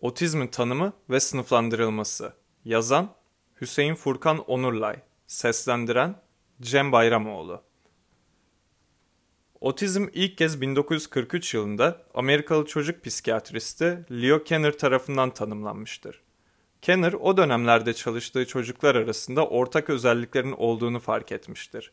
Otizmin tanımı ve sınıflandırılması. Yazan Hüseyin Furkan Onurlay. Seslendiren Cem Bayramoğlu. Otizm ilk kez 1943 yılında Amerikalı çocuk psikiyatristi Leo Kenner tarafından tanımlanmıştır. Kenner o dönemlerde çalıştığı çocuklar arasında ortak özelliklerin olduğunu fark etmiştir.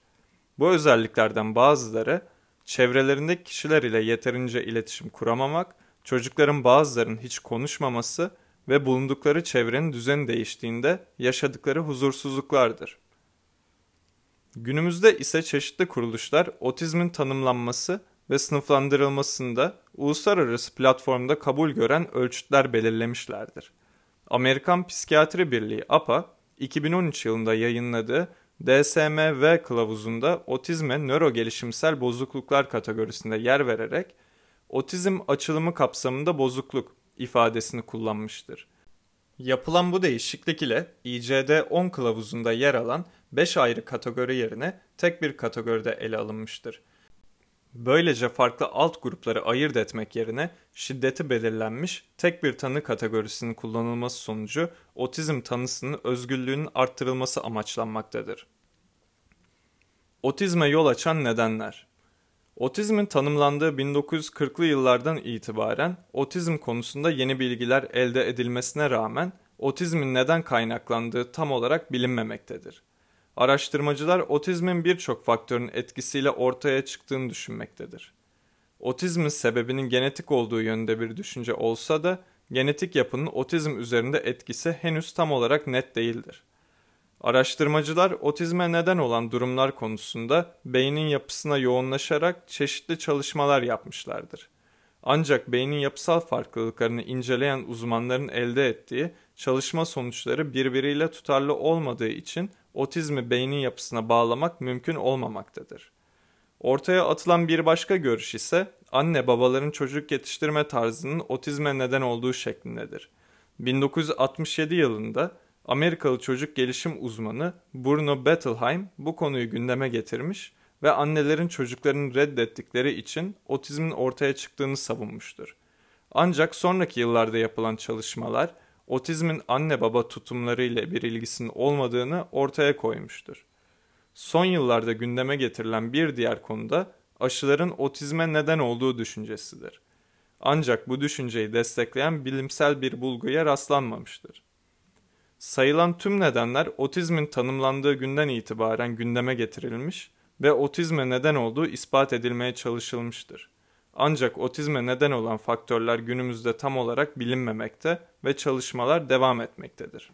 Bu özelliklerden bazıları çevrelerindeki kişiler ile yeterince iletişim kuramamak, çocukların bazılarının hiç konuşmaması ve bulundukları çevrenin düzeni değiştiğinde yaşadıkları huzursuzluklardır. Günümüzde ise çeşitli kuruluşlar otizmin tanımlanması ve sınıflandırılmasında uluslararası platformda kabul gören ölçütler belirlemişlerdir. Amerikan Psikiyatri Birliği APA 2013 yılında yayınladığı DSM-V kılavuzunda otizme nöro gelişimsel bozukluklar kategorisinde yer vererek otizm açılımı kapsamında bozukluk ifadesini kullanmıştır. Yapılan bu değişiklik ile ICD-10 kılavuzunda yer alan 5 ayrı kategori yerine tek bir kategoride ele alınmıştır. Böylece farklı alt grupları ayırt etmek yerine şiddeti belirlenmiş tek bir tanı kategorisinin kullanılması sonucu otizm tanısının özgürlüğünün arttırılması amaçlanmaktadır. Otizme yol açan nedenler Otizmin tanımlandığı 1940'lı yıllardan itibaren otizm konusunda yeni bilgiler elde edilmesine rağmen otizmin neden kaynaklandığı tam olarak bilinmemektedir. Araştırmacılar otizmin birçok faktörün etkisiyle ortaya çıktığını düşünmektedir. Otizmin sebebinin genetik olduğu yönde bir düşünce olsa da genetik yapının otizm üzerinde etkisi henüz tam olarak net değildir. Araştırmacılar otizme neden olan durumlar konusunda beynin yapısına yoğunlaşarak çeşitli çalışmalar yapmışlardır. Ancak beynin yapısal farklılıklarını inceleyen uzmanların elde ettiği çalışma sonuçları birbiriyle tutarlı olmadığı için otizmi beynin yapısına bağlamak mümkün olmamaktadır. Ortaya atılan bir başka görüş ise anne babaların çocuk yetiştirme tarzının otizme neden olduğu şeklindedir. 1967 yılında Amerikalı çocuk gelişim uzmanı Bruno Bettelheim bu konuyu gündeme getirmiş ve annelerin çocuklarını reddettikleri için otizmin ortaya çıktığını savunmuştur. Ancak sonraki yıllarda yapılan çalışmalar otizmin anne baba tutumları ile bir ilgisinin olmadığını ortaya koymuştur. Son yıllarda gündeme getirilen bir diğer konuda aşıların otizme neden olduğu düşüncesidir. Ancak bu düşünceyi destekleyen bilimsel bir bulguya rastlanmamıştır. Sayılan tüm nedenler otizmin tanımlandığı günden itibaren gündeme getirilmiş ve otizme neden olduğu ispat edilmeye çalışılmıştır. Ancak otizme neden olan faktörler günümüzde tam olarak bilinmemekte ve çalışmalar devam etmektedir.